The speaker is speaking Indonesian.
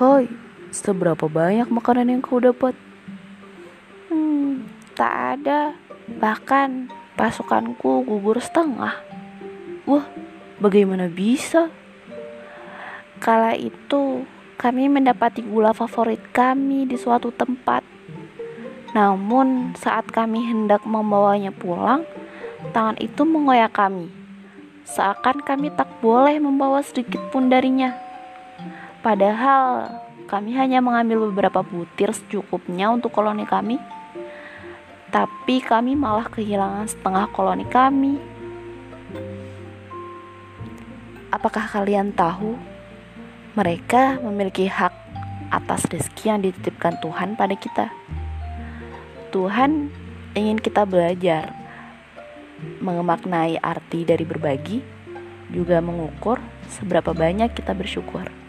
Hai, seberapa banyak makanan yang kau dapat? Hmm, tak ada. Bahkan pasukanku gugur setengah. Wah, bagaimana bisa? Kala itu, kami mendapati gula favorit kami di suatu tempat. Namun, saat kami hendak membawanya pulang, tangan itu mengoyak kami. Seakan kami tak boleh membawa sedikit pun darinya. Padahal kami hanya mengambil beberapa butir secukupnya untuk koloni kami. Tapi kami malah kehilangan setengah koloni kami. Apakah kalian tahu mereka memiliki hak atas rezeki yang dititipkan Tuhan pada kita? Tuhan ingin kita belajar mengemaknai arti dari berbagi, juga mengukur seberapa banyak kita bersyukur.